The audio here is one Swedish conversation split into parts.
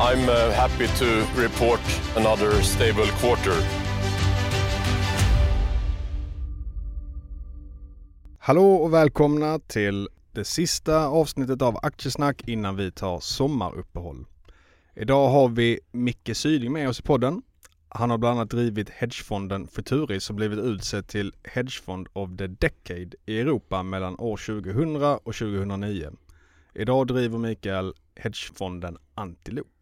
I'm uh, happy to report another stable quarter. Hallå och välkomna till det sista avsnittet av Aktiesnack innan vi tar sommaruppehåll. Idag har vi Micke Syding med oss i podden. Han har bland annat drivit hedgefonden Futuris som blivit utsedd till Hedgefond of the Decade i Europa mellan år 2000 och 2009. Idag driver Mikael hedgefonden Antilop.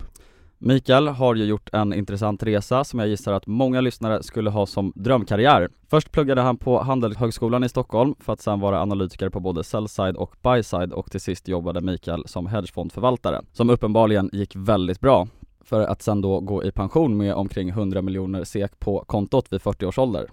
Mikael har ju gjort en intressant resa som jag gissar att många lyssnare skulle ha som drömkarriär. Först pluggade han på Handelshögskolan i Stockholm för att sedan vara analytiker på både sell-side och buy-side och till sist jobbade Mikael som hedgefondförvaltare, som uppenbarligen gick väldigt bra för att sedan då gå i pension med omkring 100 miljoner SEK på kontot vid 40 års ålder.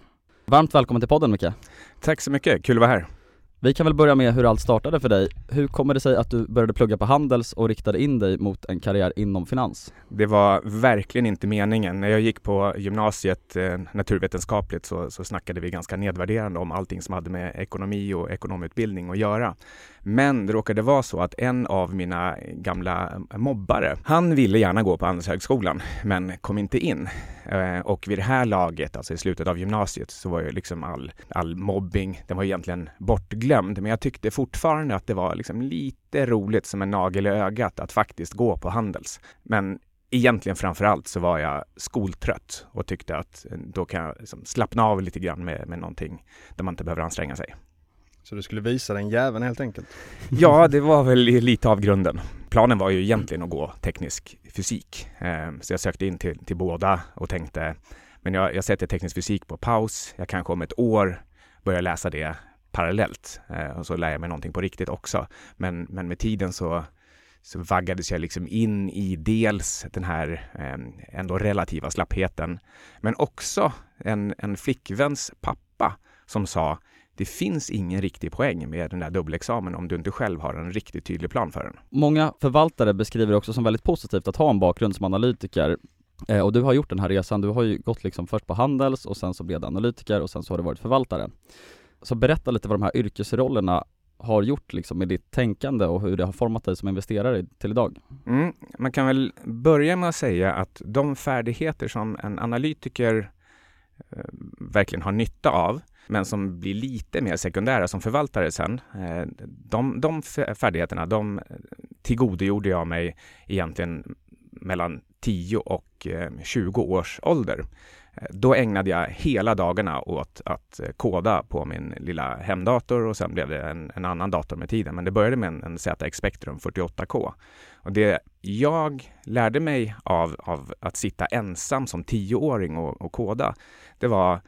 Varmt välkommen till podden Micke! Tack så mycket, kul att vara här! Vi kan väl börja med hur allt startade för dig. Hur kommer det sig att du började plugga på Handels och riktade in dig mot en karriär inom finans? Det var verkligen inte meningen. När jag gick på gymnasiet eh, naturvetenskapligt så, så snackade vi ganska nedvärderande om allting som hade med ekonomi och ekonomutbildning att göra. Men det råkade vara så att en av mina gamla mobbare, han ville gärna gå på Handelshögskolan men kom inte in. Eh, och vid det här laget, alltså i slutet av gymnasiet, så var ju liksom all, all mobbing, den var egentligen bortglömd. Men jag tyckte fortfarande att det var liksom lite roligt som en nagel i ögat att faktiskt gå på Handels. Men egentligen framför allt så var jag skoltrött och tyckte att då kan jag liksom slappna av lite grann med, med någonting där man inte behöver anstränga sig. Så du skulle visa den jäveln helt enkelt? Ja, det var väl lite av grunden. Planen var ju egentligen att gå teknisk fysik. Eh, så jag sökte in till, till båda och tänkte, men jag, jag sätter teknisk fysik på paus. Jag kanske om ett år börjar läsa det parallellt eh, och så lär jag mig någonting på riktigt också. Men, men med tiden så, så vaggades jag liksom in i dels den här eh, ändå relativa slappheten, men också en, en flickväns pappa som sa det finns ingen riktig poäng med den där dubbelexamen om du inte själv har en riktigt tydlig plan för den. Många förvaltare beskriver också som väldigt positivt att ha en bakgrund som analytiker eh, och du har gjort den här resan, du har ju gått liksom först på Handels och sen så blev du analytiker och sen så har du varit förvaltare. Så berätta lite vad de här yrkesrollerna har gjort liksom med ditt tänkande och hur det har format dig som investerare till idag? Mm, man kan väl börja med att säga att de färdigheter som en analytiker eh, verkligen har nytta av men som blir lite mer sekundära som förvaltare sen. Eh, de, de färdigheterna, de eh, tillgodogjorde jag mig egentligen mellan 10 och eh, 20 års ålder. Eh, då ägnade jag hela dagarna åt att eh, koda på min lilla hemdator och sen blev det en, en annan dator med tiden. Men det började med en, en ZX Spectrum 48K. Och det jag lärde mig av, av att sitta ensam som tioåring och, och koda, det var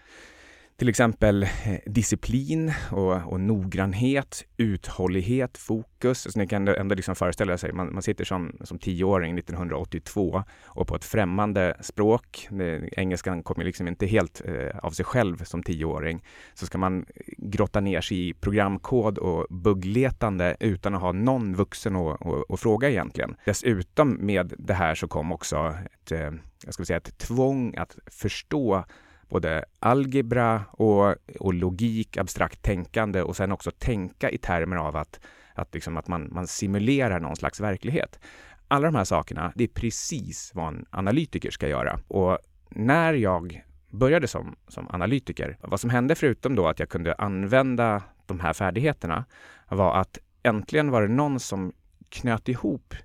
till exempel eh, disciplin och, och noggrannhet, uthållighet, fokus. Så ni kan ändå liksom föreställa sig, man, man sitter som, som tioåring 1982 och på ett främmande språk, engelskan kommer liksom inte helt eh, av sig själv som tioåring, så ska man eh, grotta ner sig i programkod och buggletande utan att ha någon vuxen att, att, att fråga egentligen. Dessutom med det här så kom också ett, eh, jag ska säga ett tvång att förstå både algebra och, och logik, abstrakt tänkande och sen också tänka i termer av att, att, liksom, att man, man simulerar någon slags verklighet. Alla de här sakerna, det är precis vad en analytiker ska göra. Och när jag började som, som analytiker, vad som hände förutom då att jag kunde använda de här färdigheterna var att äntligen var det någon som knöt ihop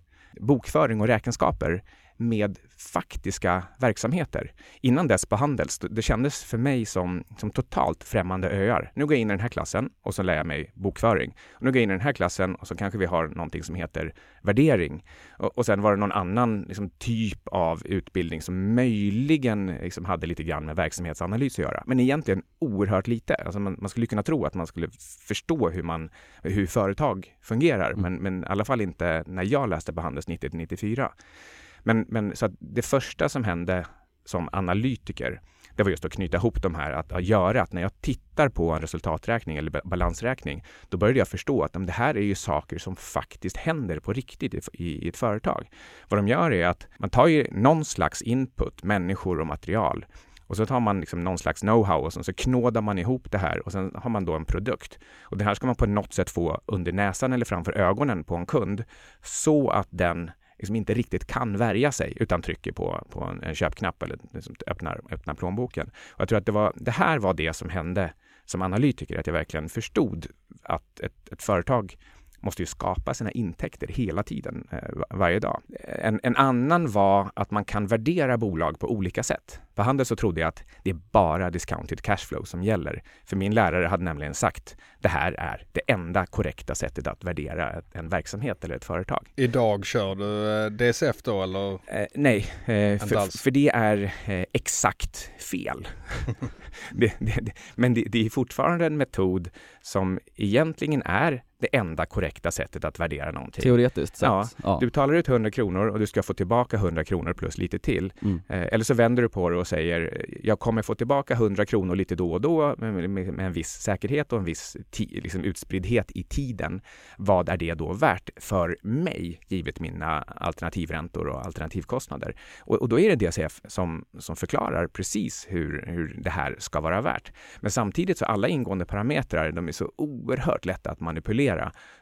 bokföring och räkenskaper med faktiska verksamheter. Innan dess på Handels, det kändes för mig som, som totalt främmande öar. Nu går jag in i den här klassen och så lär jag mig bokföring. Och nu går jag in i den här klassen och så kanske vi har någonting som heter värdering. Och, och sen var det någon annan liksom, typ av utbildning som möjligen liksom, hade lite grann med verksamhetsanalys att göra. Men egentligen oerhört lite. Alltså man, man skulle kunna tro att man skulle förstå hur, man, hur företag fungerar, mm. men, men i alla fall inte när jag läste på Handels 90 94. Men, men så att det första som hände som analytiker, det var just att knyta ihop de här, att, att göra att när jag tittar på en resultaträkning eller balansräkning, då började jag förstå att det här är ju saker som faktiskt händer på riktigt i, i, i ett företag. Vad de gör är att man tar ju någon slags input, människor och material, och så tar man liksom någon slags know-how och så knådar man ihop det här och sen har man då en produkt. Och det här ska man på något sätt få under näsan eller framför ögonen på en kund så att den liksom inte riktigt kan värja sig utan trycker på, på en, en köpknapp eller liksom öppnar, öppnar plånboken. Och jag tror att det, var, det här var det som hände som analytiker, att jag verkligen förstod att ett, ett företag måste ju skapa sina intäkter hela tiden, eh, varje dag. En, en, annan var att man kan värdera bolag på olika sätt. På Handel så trodde jag att det är bara discounted cashflow som gäller. För min lärare hade nämligen sagt det här är det enda korrekta sättet att värdera en verksamhet eller ett företag. Idag kör du eh, DCF då eller? Eh, nej, eh, för, för, det är eh, exakt fel. det, det, men det, det är fortfarande en metod som egentligen är det enda korrekta sättet att värdera någonting. Teoretiskt sett. Ja, ja. Du betalar ut 100 kronor och du ska få tillbaka 100 kronor plus lite till. Mm. Eh, eller så vänder du på det och säger jag kommer få tillbaka 100 kronor lite då och då med, med, med en viss säkerhet och en viss liksom utspriddhet i tiden. Vad är det då värt för mig givet mina alternativräntor och alternativkostnader? Och, och då är det DCF som, som förklarar precis hur, hur det här ska vara värt. Men samtidigt så alla ingående parametrar, de är så oerhört lätta att manipulera.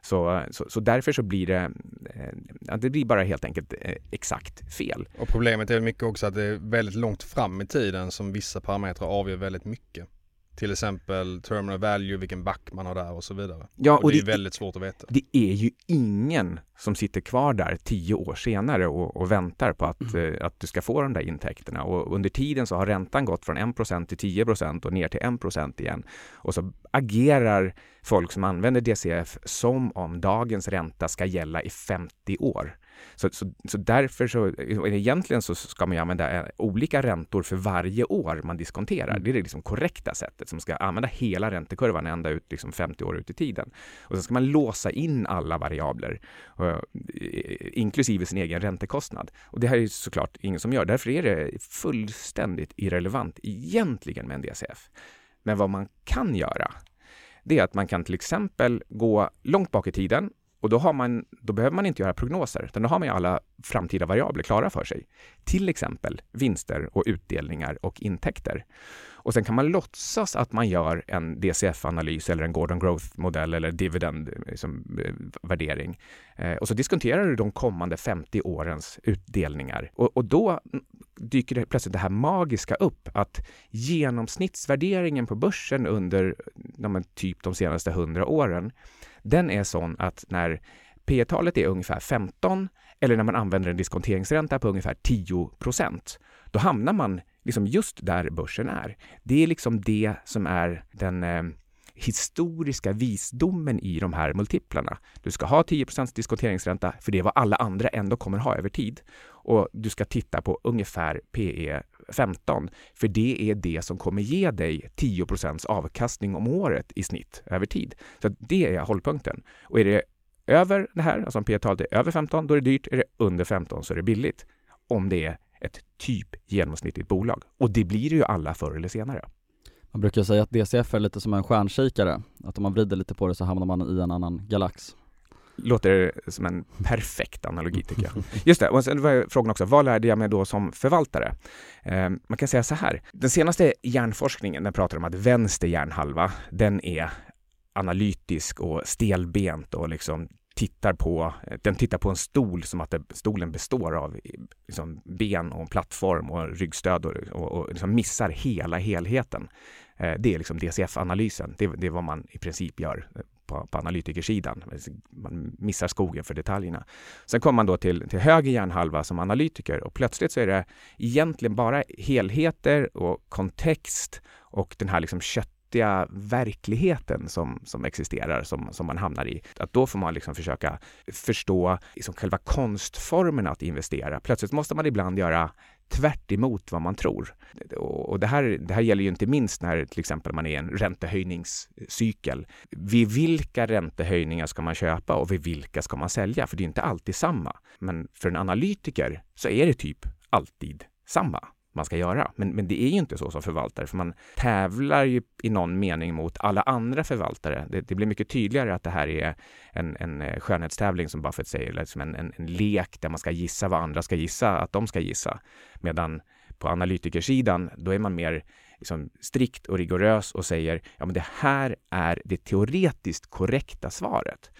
Så, så, så därför så blir det, eh, det blir bara helt enkelt eh, exakt fel. Och problemet är mycket också att det är väldigt långt fram i tiden som vissa parametrar avgör väldigt mycket. Till exempel terminal value, vilken back man har där och så vidare. Ja, och, och det, det är väldigt svårt att veta. Det är ju ingen som sitter kvar där tio år senare och, och väntar på att, mm. eh, att du ska få de där intäkterna. Och under tiden så har räntan gått från 1% till 10% och ner till 1% igen. Och så agerar folk som använder DCF som om dagens ränta ska gälla i 50 år. Så, så, så därför så, egentligen så ska man ju använda eh, olika räntor för varje år man diskonterar. Mm. Det är det liksom korrekta sättet som ska använda hela räntekurvan ända ut liksom 50 år ut i tiden. Och sen ska man låsa in alla variabler, uh, inklusive sin egen räntekostnad. Och det här är såklart ingen som gör. Därför är det fullständigt irrelevant egentligen med en DCF. Men vad man kan göra, det är att man kan till exempel gå långt bak i tiden och då, har man, då behöver man inte göra prognoser, utan då har man ju alla framtida variabler klara för sig. Till exempel vinster och utdelningar och intäkter. Och sen kan man låtsas att man gör en DCF-analys eller en Gordon Growth-modell eller dividend-värdering. Liksom, eh, eh, och så diskonterar du de kommande 50 årens utdelningar. Och, och då dyker det plötsligt det här magiska upp att genomsnittsvärderingen på börsen under ja, typ de senaste 100 åren den är sån att när P talet är ungefär 15 eller när man använder en diskonteringsränta på ungefär 10 procent, då hamnar man liksom just där börsen är. Det är liksom det som är den eh, historiska visdomen i de här multiplarna. Du ska ha 10% diskonteringsränta, för det är vad alla andra ändå kommer ha över tid. Och du ska titta på ungefär PE 15, för det är det som kommer ge dig 10% avkastning om året i snitt över tid. Så det är hållpunkten. Och är det över det här, alltså om P-talet är över 15, då är det dyrt. Är det under 15 så är det billigt. Om det är ett typ genomsnittligt bolag. Och det blir det ju alla förr eller senare. Man brukar säga att DCF är lite som en stjärnkikare, att om man vrider lite på det så hamnar man i en annan galax. Låter som en perfekt analogi tycker jag. Just det, och sen var frågan också, vad lärde jag mig då som förvaltare? Eh, man kan säga så här, den senaste hjärnforskningen, den pratar om att vänster hjärnhalva, den är analytisk och stelbent och liksom tittar på, den tittar på en stol som att det, stolen består av liksom ben och en plattform och ryggstöd och, och, och liksom missar hela helheten. Eh, det är liksom DCF-analysen. Det, det, är vad man i princip gör på, på analytikersidan. Man missar skogen för detaljerna. Sen kommer man då till, till höger hjärnhalva som analytiker och plötsligt så är det egentligen bara helheter och kontext och den här liksom kött verkligheten som, som existerar, som, som man hamnar i. Att då får man liksom försöka förstå liksom själva konstformen att investera. Plötsligt måste man ibland göra tvärt vad man tror. Och det här, det här gäller ju inte minst när till exempel man är i en räntehöjningscykel. Vid vilka räntehöjningar ska man köpa och vid vilka ska man sälja? För det är inte alltid samma. Men för en analytiker så är det typ alltid samma man ska göra. Men, men det är ju inte så som förvaltare, för man tävlar ju i någon mening mot alla andra förvaltare. Det, det blir mycket tydligare att det här är en, en eh, skönhetstävling som Buffett säger, liksom en, en, en lek där man ska gissa vad andra ska gissa att de ska gissa. Medan på analytikersidan, då är man mer liksom strikt och rigorös och säger ja, men det här är det teoretiskt korrekta svaret.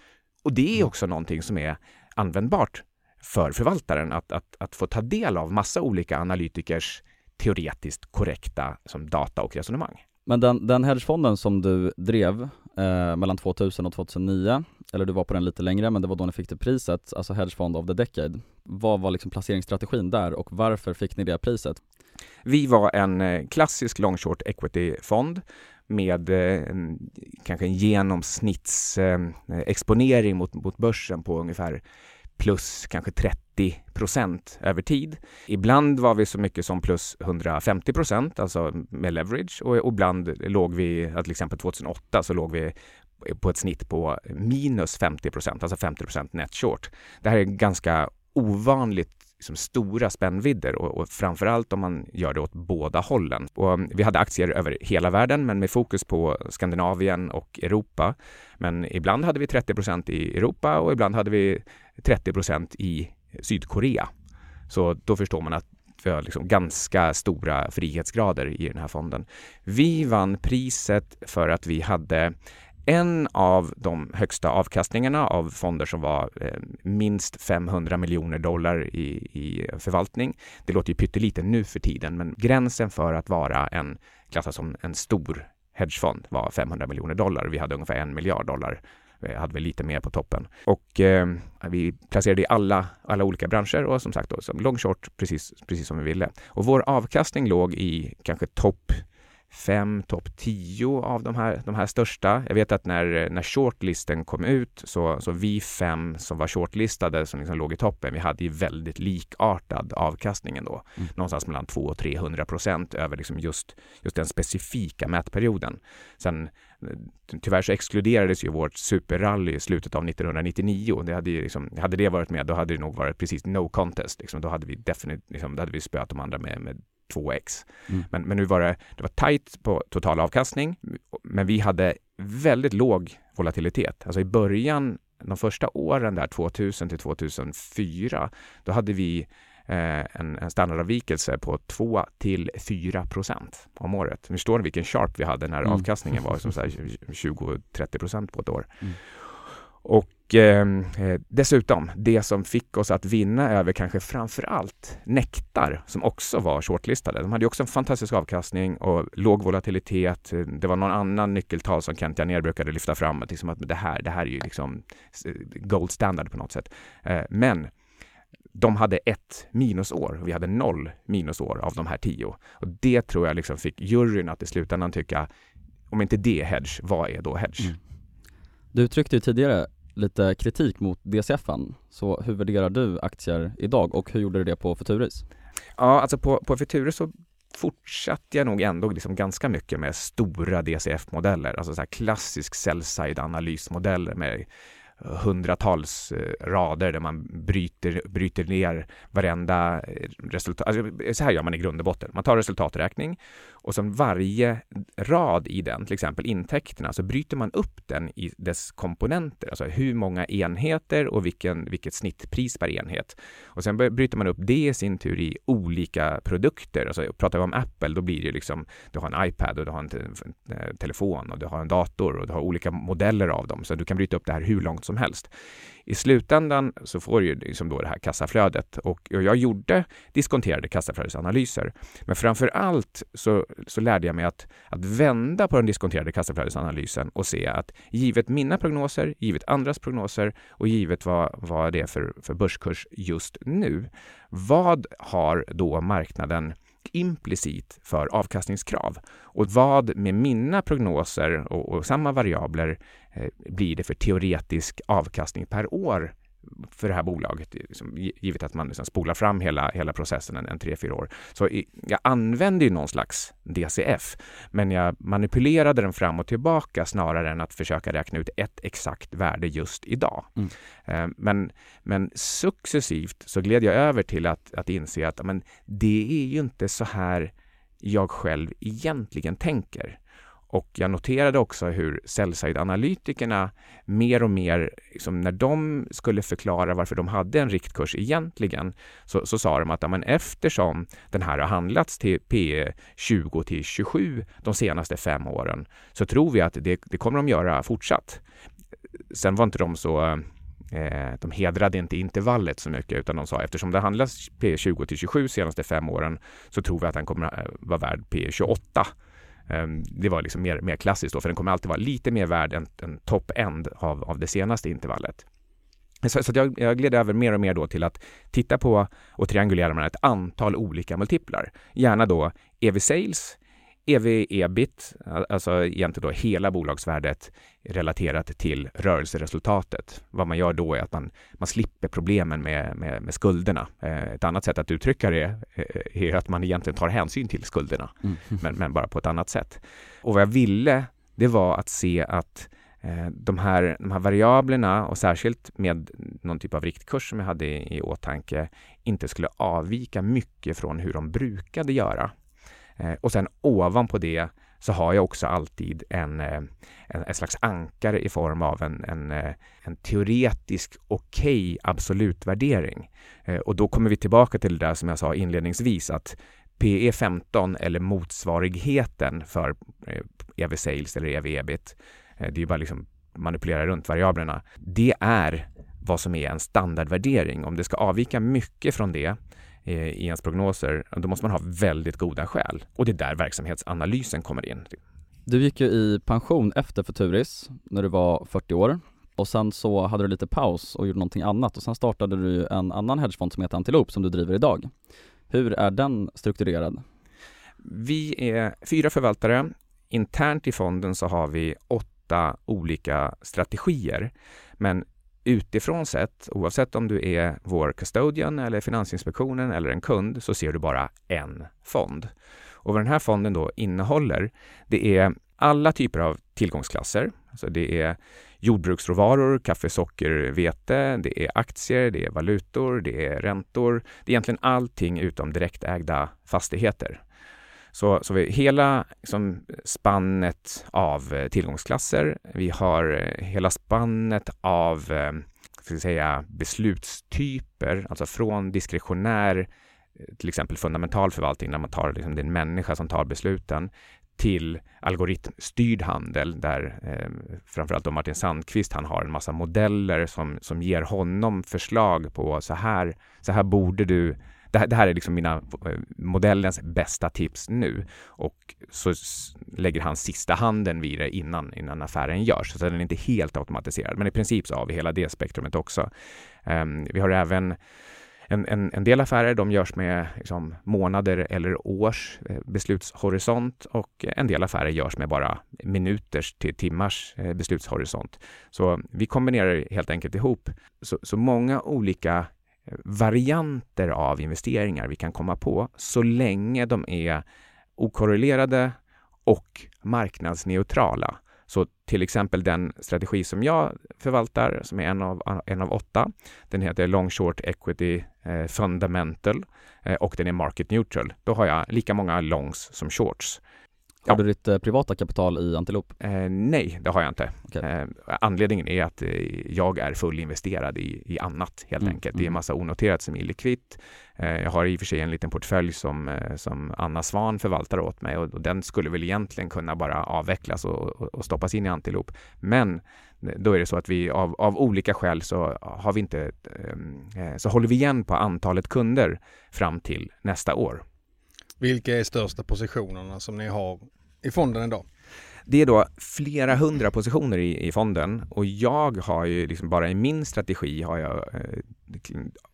Och det är mm. också någonting som är användbart för förvaltaren att, att, att få ta del av massa olika analytikers teoretiskt korrekta som data och resonemang. Men den, den hedgefonden som du drev eh, mellan 2000 och 2009, eller du var på den lite längre, men det var då ni fick det priset, alltså Hedgefond of the Decade. Vad var liksom placeringsstrategin där och varför fick ni det priset? Vi var en eh, klassisk long short equity-fond med eh, kanske en genomsnittsexponering eh, mot, mot börsen på ungefär plus kanske 30 procent över tid. Ibland var vi så mycket som plus 150 procent, alltså med leverage och, ibland låg vi, till exempel 2008 så låg vi på ett snitt på minus 50 procent, alltså 50 procent net short. Det här är ganska ovanligt liksom stora spännvidder och, och framförallt om man gör det åt båda hållen. Och um, vi hade aktier över hela världen men med fokus på Skandinavien och Europa. Men ibland hade vi 30 procent i Europa och ibland hade vi 30 procent i Sydkorea. Så då förstår man att vi har liksom ganska stora frihetsgrader i den här fonden. Vi vann priset för att vi hade en av de högsta avkastningarna av fonder som var eh, minst 500 miljoner dollar i, i förvaltning. Det låter ju pyttelite nu för tiden, men gränsen för att vara en klassas som en stor hedgefond var 500 miljoner dollar. Vi hade ungefär en miljard dollar vi hade vi lite mer på toppen. Och eh, vi placerade i alla, alla olika branscher och som sagt då, som long short precis, precis som vi ville. Och vår avkastning låg i kanske topp fem, topp tio av de här, de här största. Jag vet att när, när shortlisten kom ut så, så vi fem som var shortlistade som liksom låg i toppen, vi hade ju väldigt likartad avkastning då. Mm. Någonstans mellan 200 och 300 procent över liksom just, just den specifika mätperioden. Sen tyvärr så exkluderades ju vårt superrally i slutet av 1999. Det hade, ju liksom, hade det varit med, då hade det nog varit precis no contest. Liksom. Då hade vi definitivt liksom, då hade vi spöat de andra med, med 2x. Mm. Men, men nu var det, det var tajt på total avkastning, men vi hade väldigt låg volatilitet. Alltså i början, de första åren där 2000 till 2004, då hade vi eh, en, en standardavvikelse på 2 till 4 procent om året. Förstår ni vilken sharp vi hade när mm. avkastningen var som 20-30 procent på ett år. Mm. Och och ehm, eh, dessutom, det som fick oss att vinna över kanske framför allt Nektar, som också var shortlistade. De hade också en fantastisk avkastning och låg volatilitet. Det var någon annan nyckeltal som Kent Janér brukade lyfta fram, att, liksom att det, här, det här är ju liksom gold standard på något sätt. Eh, men de hade ett minusår och vi hade noll minusår av de här tio. Och det tror jag liksom fick juryn att i slutändan tycka, om inte det är hedge, vad är då hedge? Mm. Du uttryckte ju tidigare lite kritik mot DCFen. Så hur värderar du aktier idag och hur gjorde du det på Futuris? Ja, alltså på, på Futuris så fortsatte jag nog ändå liksom ganska mycket med stora DCF-modeller, alltså så här klassisk sell-side analysmodeller med hundratals eh, rader där man bryter, bryter ner varenda eh, resultat. Alltså, så här gör man i grund och botten. Man tar resultaträkning och som varje rad i den, till exempel intäkterna, så bryter man upp den i dess komponenter, alltså hur många enheter och vilken, vilket snittpris per enhet. Och sen bryter man upp det i sin tur i olika produkter. Alltså, pratar vi om Apple, då blir det liksom, du har en iPad och du har en, te en telefon och du har en dator och du har olika modeller av dem, så du kan bryta upp det här hur långt som helst. I slutändan så får du ju liksom då det här kassaflödet och jag gjorde diskonterade kassaflödesanalyser. Men framför allt så, så lärde jag mig att, att vända på den diskonterade kassaflödesanalysen och se att givet mina prognoser, givet andras prognoser och givet vad, vad det är för, för börskurs just nu, vad har då marknaden implicit för avkastningskrav. Och vad med mina prognoser och, och samma variabler eh, blir det för teoretisk avkastning per år för det här bolaget, liksom, givet att man liksom spolar fram hela, hela processen en, en tre, fyra år. Så jag använde ju någon slags DCF, men jag manipulerade den fram och tillbaka snarare än att försöka räkna ut ett exakt värde just idag. Mm. Eh, men, men successivt så gled jag över till att, att inse att men, det är ju inte så här jag själv egentligen tänker. Och jag noterade också hur sellside-analytikerna mer och mer, liksom, när de skulle förklara varför de hade en riktkurs egentligen, så, så sa de att ja, men eftersom den här har handlats till P 20 till 27 de senaste fem åren, så tror vi att det, det kommer de göra fortsatt. Sen var inte de så eh, de hedrade inte intervallet så mycket utan de sa eftersom det handlas P 20 till 27 senaste fem åren så tror vi att den kommer eh, vara värd P 28 Ehm, det var liksom mer, mer klassiskt då, för den kommer alltid vara lite mer värd än, än top-end av, av det senaste intervallet. Så, så jag, jag gled över mer och mer då till att titta på och triangulera mellan ett antal olika multiplar. Gärna då EV sales, EV-ebit, alltså egentligen då hela bolagsvärdet relaterat till rörelseresultatet. Vad man gör då är att man, man slipper problemen med, med, med skulderna. Eh, ett annat sätt att uttrycka det eh, är att man egentligen tar hänsyn till skulderna, mm. men, men bara på ett annat sätt. Och vad jag ville, det var att se att eh, de här, de här variablerna och särskilt med någon typ av riktkurs som jag hade i, i åtanke inte skulle avvika mycket från hur de brukade göra. Eh, och sen ovanpå det så har jag också alltid en, eh, en, en slags ankare i form av en, en, eh, en teoretisk okej okay absolutvärdering. Och då kommer vi tillbaka till det där som jag sa inledningsvis att PE 15 eller motsvarigheten för EV sales eller EV ebit, det är ju bara liksom manipulera runt variablerna. Det är vad som är en standardvärdering. Om det ska avvika mycket från det i ens prognoser, då måste man ha väldigt goda skäl. Och det är där verksamhetsanalysen kommer in. Du gick ju i pension efter Futuris när du var 40 år och sen så hade du lite paus och gjorde någonting annat och sen startade du en annan hedgefond som heter Antilop som du driver idag. Hur är den strukturerad? Vi är fyra förvaltare. Internt i fonden så har vi åtta olika strategier. Men utifrån sett, oavsett om du är vår custodian eller Finansinspektionen eller en kund, så ser du bara en fond. Och vad den här fonden då innehåller, det är alla typer av tillgångsklasser. Alltså det är jordbruksråvaror, kaffe, socker, vete, det är aktier, det är valutor, det är räntor. Det är egentligen allting utom direktägda fastigheter. Så, så vi, hela liksom, spannet av eh, tillgångsklasser. Vi har eh, hela spannet av eh, ska säga, beslutstyper, alltså från diskretionär till exempel fundamental förvaltning där man tar liksom, det är en människa som tar besluten till algoritmstyrd handel där eh, framförallt då Martin Sandqvist han har en massa modeller som, som ger honom förslag på så här, så här borde du det här, det här är liksom mina eh, modellens bästa tips nu och så lägger han sista handen vid det innan, innan affären görs. Så den är inte helt automatiserad, men i princip så har vi hela det spektrumet också. Um, vi har även en, en, en, del affärer de görs med liksom, månader eller års eh, beslutshorisont och en del affärer görs med bara minuters till timmars eh, beslutshorisont. Så vi kombinerar helt enkelt ihop så, så många olika varianter av investeringar vi kan komma på så länge de är okorrelerade och marknadsneutrala. Så till exempel den strategi som jag förvaltar, som är en av, en av åtta, den heter Long Short Equity eh, Fundamental eh, och den är market neutral. Då har jag lika många longs som shorts. Har Ja. du ditt eh, privata kapital i Antilop? Eh, nej, det har jag inte. Okej. Eh, anledningen är att eh, jag är fullinvesterad i, i annat helt Mm, enkelt. Det är en mm. massa onoterat som är likvitt. Eh, jag har i och för sig en liten portfölj som, som Anna Svan förvaltar åt mig och, och den skulle väl egentligen kunna bara avvecklas och, och, och stoppas in i Antilop. Men då är det så att vi av, av olika skäl så har vi inte, så håller vi igen på antalet kunder fram till nästa år. Vilka är största positionerna som ni har i fonden idag? Det är då flera hundra positioner i, i fonden och jag har ju liksom bara i min strategi har jag eh,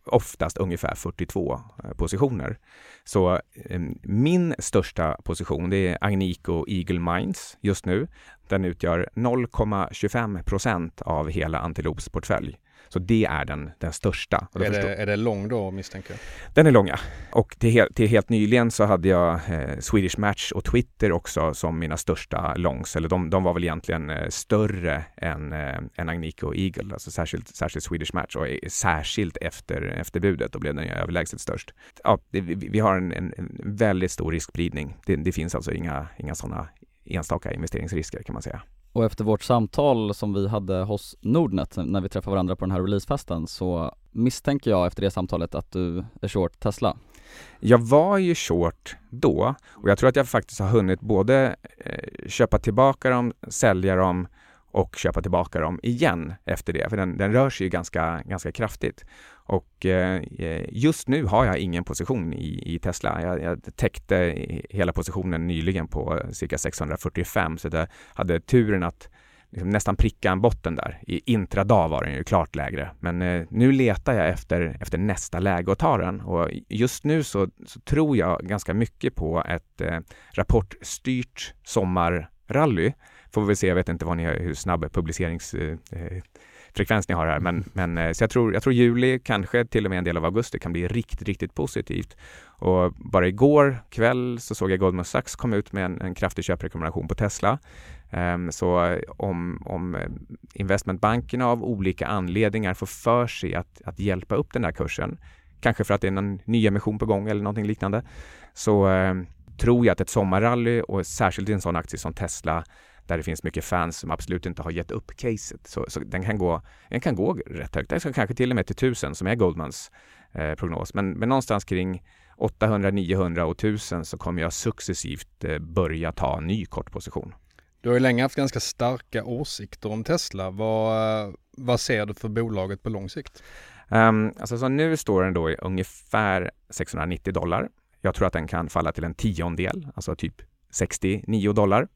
oftast ungefär 42 eh, positioner. Så eh, min största position det är Agnico Eagle Mines just nu. Den utgör 0,25 procent av hela Antilops portfölj. Så det är den, den största. Är förstår- det, är det lång då misstänker jag? den är långa. Och till, he- till helt nyligen så hade jag eh, Swedish Match och Twitter också som mina största longs. Eller de, de var väl egentligen eh, större än, eh, än Agnico och Eagle, alltså särskilt, särskilt Swedish Match och eh, särskilt efter, efter budet, då blev den överlägset störst. Ja, det, vi, vi har en, en, en väldigt stor riskspridning. Det, det finns alltså inga, inga sådana enstaka investeringsrisker kan man säga. Och efter vårt samtal som vi hade hos Nordnet när vi träffade varandra på den här releasefesten så misstänker jag efter det samtalet att du är short Tesla. Jag var ju short då och jag tror att jag faktiskt har hunnit både eh, köpa tillbaka dem, sälja dem och köpa tillbaka dem igen efter det, för den, den rör sig ju ganska, ganska kraftigt. Och eh, eh just nu har jag ingen position i, i Tesla. Jag, jag täckte hela positionen nyligen på cirka 645 så jag hade turen att liksom nästan pricka en botten där. I intradag var den ju klart lägre, men eh, nu letar jag efter, efter nästa läge att ta den och just nu så, så tror jag ganska mycket på ett eh, rapportstyrt sommarrally. Får vi se, jag vet inte vad ni hur snabb publiceringsfrekvens eh, frekvens ni har här, men, men eh, så jag tror, jag tror juli, kanske till och med en del av augusti kan bli riktigt, riktigt positivt. Och bara igår kväll så såg jag Goldman Sachs komma ut med en, en kraftig köprekommendation på Tesla. Ehm, så om, om eh, investmentbankerna av olika anledningar får för sig att, att hjälpa upp den här kursen, kanske för att det är någon ny emission på gång eller någonting liknande, så eh, tror jag att ett sommarrally och särskilt i en sån aktie som Tesla där det finns mycket fans som absolut inte har gett upp caset. Så, så den, kan gå, den kan gå rätt högt, den ska kanske till och med till 1000 som är Goldmans eh, prognos. Men, men någonstans kring 800, 900 och 1000 så kommer jag successivt eh, börja ta en ny kortposition. Du har ju länge haft ganska starka åsikter om Tesla. Vad, vad ser du för bolaget på lång sikt? Um, alltså så nu står den då i ungefär 690 dollar. Jag tror att den kan falla till en tiondel, alltså typ 69 dollar.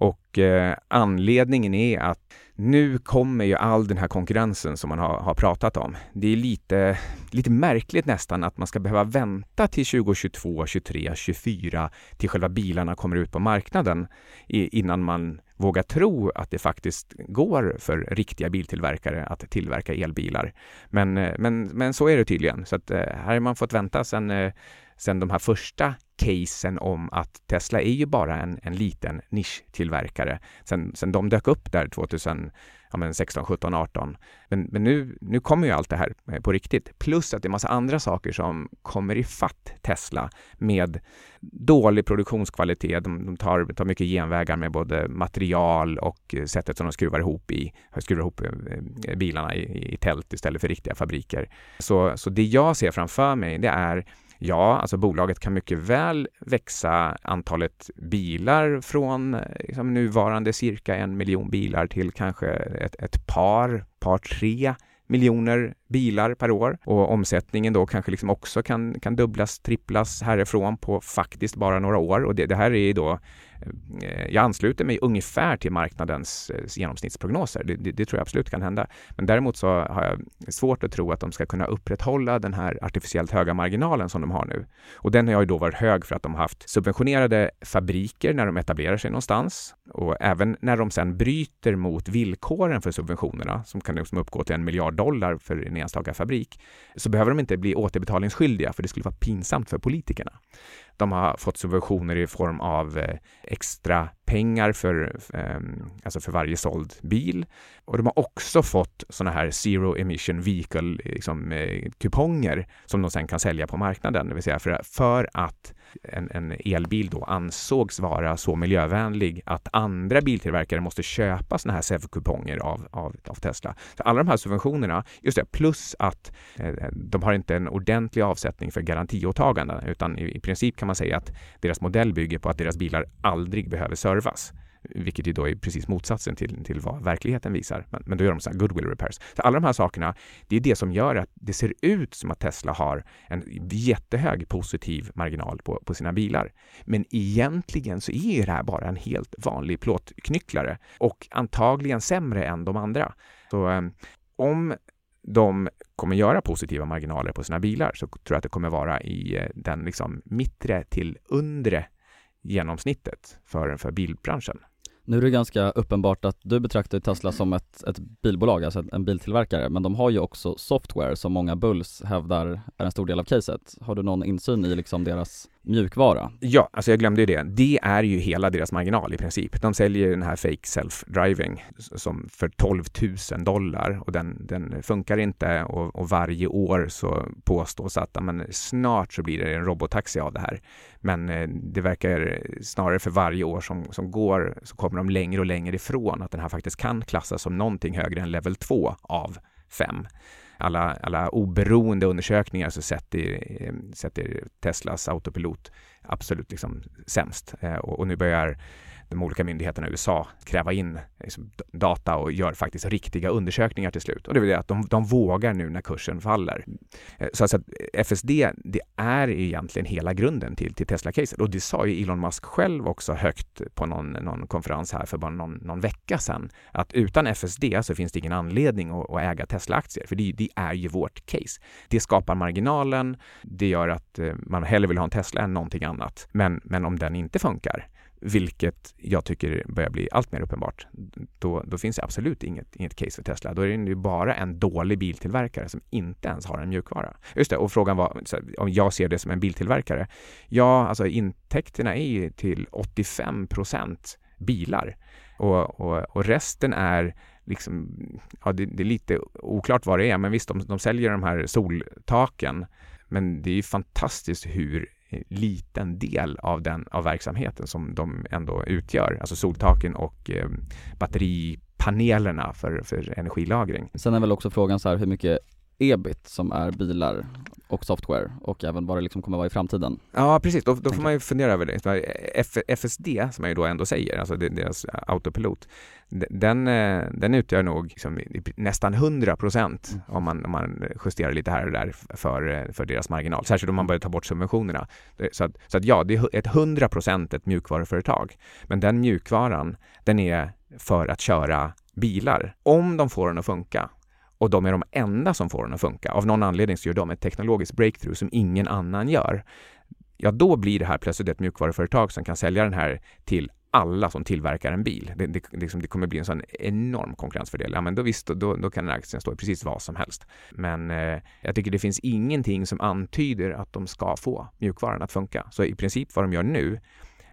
Och eh, anledningen är att nu kommer ju all den här konkurrensen som man har, har pratat om. Det är lite, lite märkligt nästan att man ska behöva vänta till 2022, 23, 24 till själva bilarna kommer ut på marknaden i, innan man vågar tro att det faktiskt går för riktiga biltillverkare att tillverka elbilar. Men, eh, men, men så är det tydligen. Så att, eh, här har man fått vänta sedan eh, sen de här första casen om att Tesla är ju bara en, en liten nischtillverkare. Sen, sen de dök upp där 2016, ja, 17, 18. Men, men nu, nu kommer ju allt det här eh, på riktigt. Plus att det är massa andra saker som kommer i fatt Tesla med dålig produktionskvalitet. De, de tar, tar mycket genvägar med både material och eh, sättet som de skruvar ihop i, skruvar ihop eh, bilarna i, i tält istället för riktiga fabriker. Så, så det jag ser framför mig det är Ja, alltså bolaget kan mycket väl växa antalet bilar från eh, liksom, nuvarande cirka en miljon bilar till kanske ett, ett par, par tre miljoner bilar per år. Och omsättningen då kanske liksom också kan, kan dubblas, tripplas härifrån på faktiskt bara några år. Och det, det här är ju då Eh, jag ansluter mig ungefär till marknadens eh, genomsnittsprognoser. Det, det, det, tror jag absolut kan hända. Men däremot så har jag svårt att tro att de ska kunna upprätthålla den här artificiellt höga marginalen som de har nu. Och den har ju då varit hög för att de har haft subventionerade fabriker när de etablerar sig någonstans och även när de sen bryter mot villkoren för subventionerna som kan liksom uppgå till en miljard dollar för en enstaka fabrik så behöver de inte bli återbetalningsskyldiga för det skulle vara pinsamt för politikerna. De har fått subventioner i form av eh, extra pengar för, ehm, alltså för varje såld bil. Och de har också fått sådana här zero emission vehicle liksom, eh, kuponger som de sen kan sälja på marknaden. Det vill säga för, för att en, en, elbil då ansågs vara så miljövänlig att andra biltillverkare måste köpa sådana här SEV-kuponger av, av, av, Tesla. Så alla de här subventionerna, just det, plus att eh, de har inte en ordentlig avsättning för garantiåtaganden utan i, i princip kan man säga att deras modell bygger på att deras bilar aldrig behöver servas vilket ju då är precis motsatsen till, till vad verkligheten visar. Men, men då gör de så här goodwill repairs. Så alla de här sakerna, det är det som gör att det ser ut som att Tesla har en jättehög positiv marginal på, på sina bilar. Men egentligen så är det här bara en helt vanlig plåtknycklare och antagligen sämre än de andra. Så ehm, om de kommer göra positiva marginaler på sina bilar så tror jag att det kommer vara i eh, den liksom mittre till undre genomsnittet för, för bilbranschen. Nu är det ganska uppenbart att du betraktar Tesla som ett, ett bilbolag, alltså en biltillverkare, men de har ju också software som många Bulls hävdar är en stor del av caset. Har du någon insyn i liksom deras mjukvara? Ja, alltså jag glömde ju det. Det är ju hela deras marginal i princip. De säljer den här fake self-driving som för 12 000 dollar och den, den funkar inte och, och varje år så påstås att men, snart så blir det en robotaxi av det här. Men eh, det verkar snarare för varje år som, som går så kommer de längre och längre ifrån att den här faktiskt kan klassas som någonting högre än level 2 av 5 alla, alla oberoende undersökningar alltså så sätter, sätter Teslas autopilot absolut liksom sämst. Eh, och, och nu börjar de olika myndigheterna i USA kräva in liksom, data och gör faktiskt riktiga undersökningar till slut. Och det vill säga att de, de vågar nu när kursen faller. Eh, så alltså att FSD, det är egentligen hela grunden till, till Tesla-caset. Och det sa ju Elon Musk själv också högt på någon, någon konferens här för bara någon, någon vecka sedan. Att utan FSD så finns det ingen anledning att, att äga Tesla-aktier, för det, det, är ju vårt case. Det skapar marginalen, det gör att eh, man hellre vill ha en Tesla än någonting annat. Men, men om den inte funkar, vilket jag tycker börjar bli allt mer uppenbart. Då, då finns det absolut inget, inget case för Tesla. Då är det ju bara en dålig biltillverkare som inte ens har en mjukvara. Just det, och frågan var om jag ser det som en biltillverkare. Ja, alltså intäkterna är ju till 85 procent bilar och, och, och, resten är liksom, ja det, det, är lite oklart vad det är, men visst, de, de säljer de här soltaken men det är ju fantastiskt hur liten del av den av verksamheten som de ändå utgör, alltså soltaken och eh, batteripanelerna för, för energilagring. Sen är väl också frågan så här hur mycket ebit som är bilar och software och även vad det liksom kommer vara i framtiden. Ja precis, då, då får man ju fundera över det. FSD som jag ju då ändå säger, alltså deras autopilot, den, eh, den utgör nog liksom nästan 100 procent mm. om, man, om man justerar lite här och där för, eh, för deras marginal, särskilt om man börjar ta bort subventionerna. Så att, så att ja, det är ett 100 procent ett mjukvaruföretag, men den mjukvaran, den är för att köra bilar. Om de får den att funka och de är de enda som får den att funka. Av någon anledning så gör de ett teknologiskt breakthrough som ingen annan gör. Ja, då blir det här plötsligt ett mjukvaruföretag som kan sälja den här till alla som tillverkar en bil. Det, det, liksom, det kommer bli en sån enorm konkurrensfördel. Ja, men då visst, då, då kan den aktien stå i precis vad som helst. Men eh, jag tycker det finns ingenting som antyder att de ska få mjukvaran att funka. Så i princip vad de gör nu,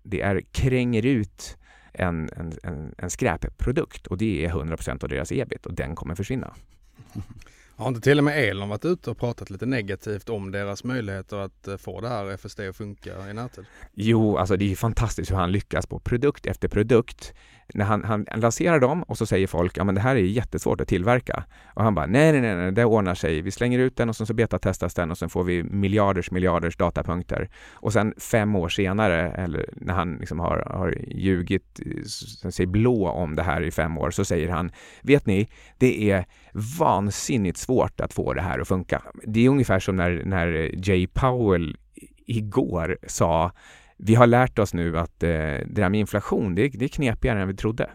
det är kränger ut en, en, en, en skräpprodukt och det är 100% av deras ebit och den kommer försvinna. Har inte till och med Elon varit ute och pratat lite negativt om deras möjligheter att eh, få det här FSD att funka i närtid? Jo, alltså det är fantastiskt hur han lyckas på produkt efter produkt när han, han lanserar dem och så säger folk, ja men det här är jättesvårt att tillverka. Och han bara, nej, nej, nej, nej det ordnar sig. Vi slänger ut den och så betatestas den och sen får vi miljarders, miljarders datapunkter. Och sen fem år senare, eller när han liksom har, har ljugit sig blå om det här i fem år, så säger han, vet ni, det är vansinnigt svårt att få det här att funka. Det är ungefär som när, när Jay Powell igår sa vi har lärt oss nu att eh, det där med inflation, det, det är knepigare än vi trodde.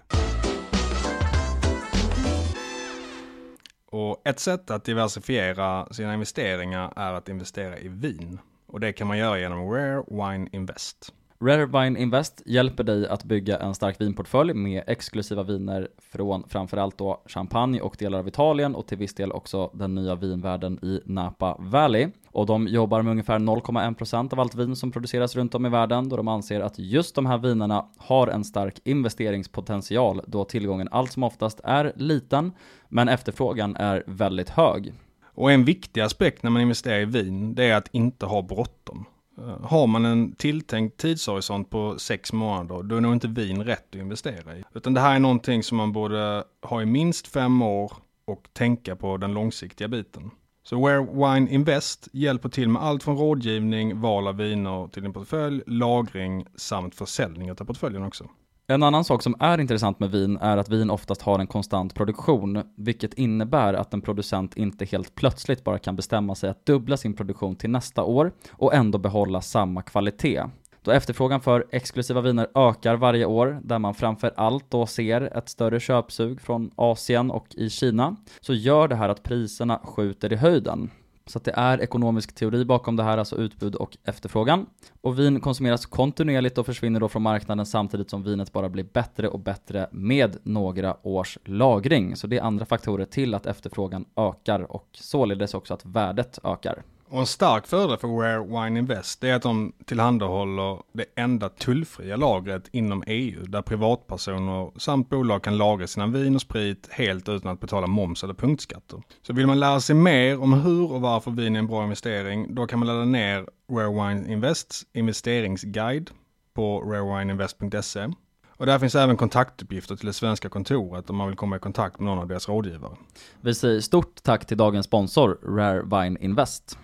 Och ett sätt att diversifiera sina investeringar är att investera i vin. Och det kan man göra genom Rare Wine Invest. Rare Wine Invest hjälper dig att bygga en stark vinportfölj med exklusiva viner från framförallt då champagne och delar av Italien och till viss del också den nya vinvärlden i Napa Valley och de jobbar med ungefär 0,1% av allt vin som produceras runt om i världen då de anser att just de här vinerna har en stark investeringspotential då tillgången allt som oftast är liten men efterfrågan är väldigt hög. Och en viktig aspekt när man investerar i vin, det är att inte ha bråttom. Eh, har man en tilltänkt tidshorisont på sex månader, då är nog inte vin rätt att investera i. Utan det här är någonting som man borde ha i minst fem år och tänka på den långsiktiga biten. Så Where Wine Invest hjälper till med allt från rådgivning, val av viner till din portfölj, lagring samt försäljning av portföljen också. En annan sak som är intressant med vin är att vin oftast har en konstant produktion, vilket innebär att en producent inte helt plötsligt bara kan bestämma sig att dubbla sin produktion till nästa år och ändå behålla samma kvalitet. Då efterfrågan för exklusiva viner ökar varje år, där man framför allt då ser ett större köpsug från Asien och i Kina, så gör det här att priserna skjuter i höjden. Så att det är ekonomisk teori bakom det här, alltså utbud och efterfrågan. Och vin konsumeras kontinuerligt och försvinner då från marknaden samtidigt som vinet bara blir bättre och bättre med några års lagring. Så det är andra faktorer till att efterfrågan ökar och således också att värdet ökar. Och en stark fördel för Rare Wine Invest är att de tillhandahåller det enda tullfria lagret inom EU där privatpersoner samt bolag kan lagra sina vin och sprit helt utan att betala moms eller punktskatter. Så vill man lära sig mer om hur och varför vin är en bra investering, då kan man ladda ner Rare Wine Invests investeringsguide på rarewineinvest.se. Och där finns även kontaktuppgifter till det svenska kontoret om man vill komma i kontakt med någon av deras rådgivare. Vi säger stort tack till dagens sponsor Rare Wine Invest.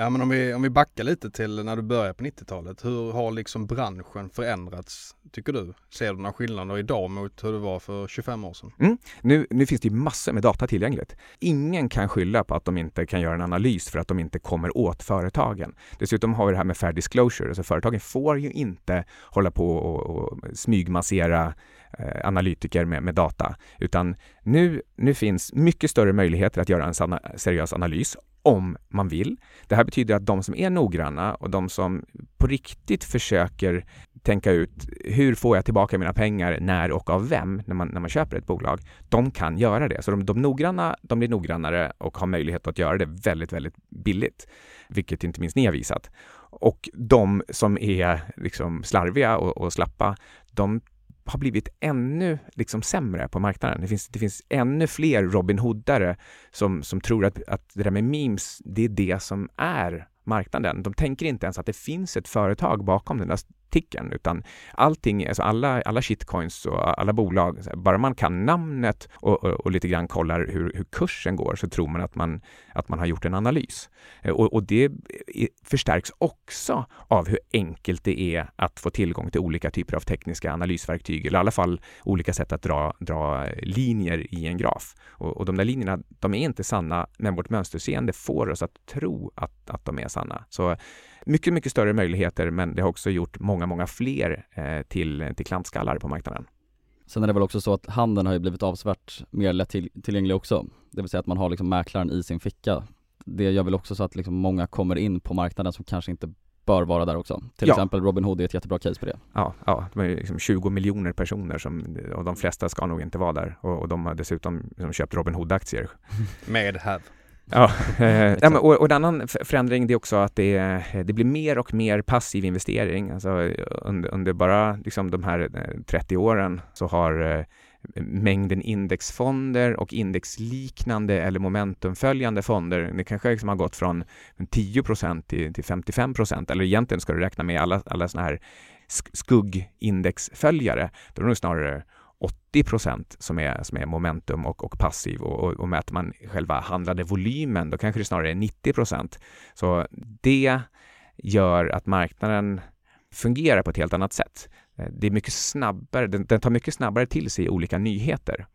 Ja men om vi, om vi backar lite till när du började på 90-talet, hur har liksom branschen förändrats tycker du? Ser du några skillnader idag mot hur det var för 25 år sedan? Mm. Nu, nu finns det ju massor med data tillgängligt. Ingen kan skylla på att de inte kan göra en analys för att de inte kommer åt företagen. Dessutom har vi det här med fair disclosure, alltså företagen får ju inte hålla på och, och smygmassera Eh, analytiker med, med data, utan nu, nu finns mycket större möjligheter att göra en sana, seriös analys om man vill. Det här betyder att de som är noggranna och de som på riktigt försöker tänka ut hur får jag tillbaka mina pengar, när och av vem, när man, när man köper ett bolag, de kan göra det. Så de, de noggranna, de blir noggrannare och har möjlighet att göra det väldigt, väldigt billigt, vilket inte minst ni har visat. Och de som är liksom slarviga och, och slappa, de har blivit ännu liksom sämre på marknaden. Det finns, det finns ännu fler Robin Hoodare som, som tror att, att det där med memes, det är det som är marknaden. De tänker inte ens att det finns ett företag bakom den där ticken, utan allting, alltså alla, alla shitcoins och alla bolag, bara man kan namnet och, och, och lite grann kollar hur, hur, kursen går så tror man att man, att man har gjort en analys. Eh, och, och det förstärks också av hur enkelt det är att få tillgång till olika typer av tekniska analysverktyg, eller i alla fall olika sätt att dra, dra linjer i en graf. Och, och de där linjerna, de är inte sanna, men vårt mönsterseende får oss att tro att, att de är sanna. Så mycket, mycket större möjligheter, men det har också gjort många, många fler eh, till, till klantskallar på marknaden. Sen är det väl också så att handeln har ju blivit avsevärt mer lättillgänglig också. Det vill säga att man har liksom mäklaren i sin ficka. Det gör väl också så att liksom många kommer in på marknaden som kanske inte bör vara där också. Till Ja. exempel Robin Hood är ett jättebra case på det. Ja, ja de är ju liksom 20 miljoner personer som, och de flesta ska nog inte vara där. Och, och de har dessutom liksom köpt Robin Hood-aktier. Med have. Ja, eh, ja men, och, och en annan förändring det är också att det, det blir mer och mer passiv investering. Alltså, under, under bara liksom, de här eh, 30 åren så har eh, mängden indexfonder och indexliknande eller momentumföljande fonder, det kanske liksom har gått från 10 till, till 55 eller egentligen ska du räkna med alla, alla sådana här sk- skuggindexföljare. Då är det nog snarare 80 som är, som är momentum och, och passiv och, och, och mäter man själva handlade volymen då kanske det snarare är 90 procent. Så det gör att marknaden fungerar på ett helt annat sätt. Eh, det är mycket snabbare, den, den tar mycket snabbare till sig olika nyheter.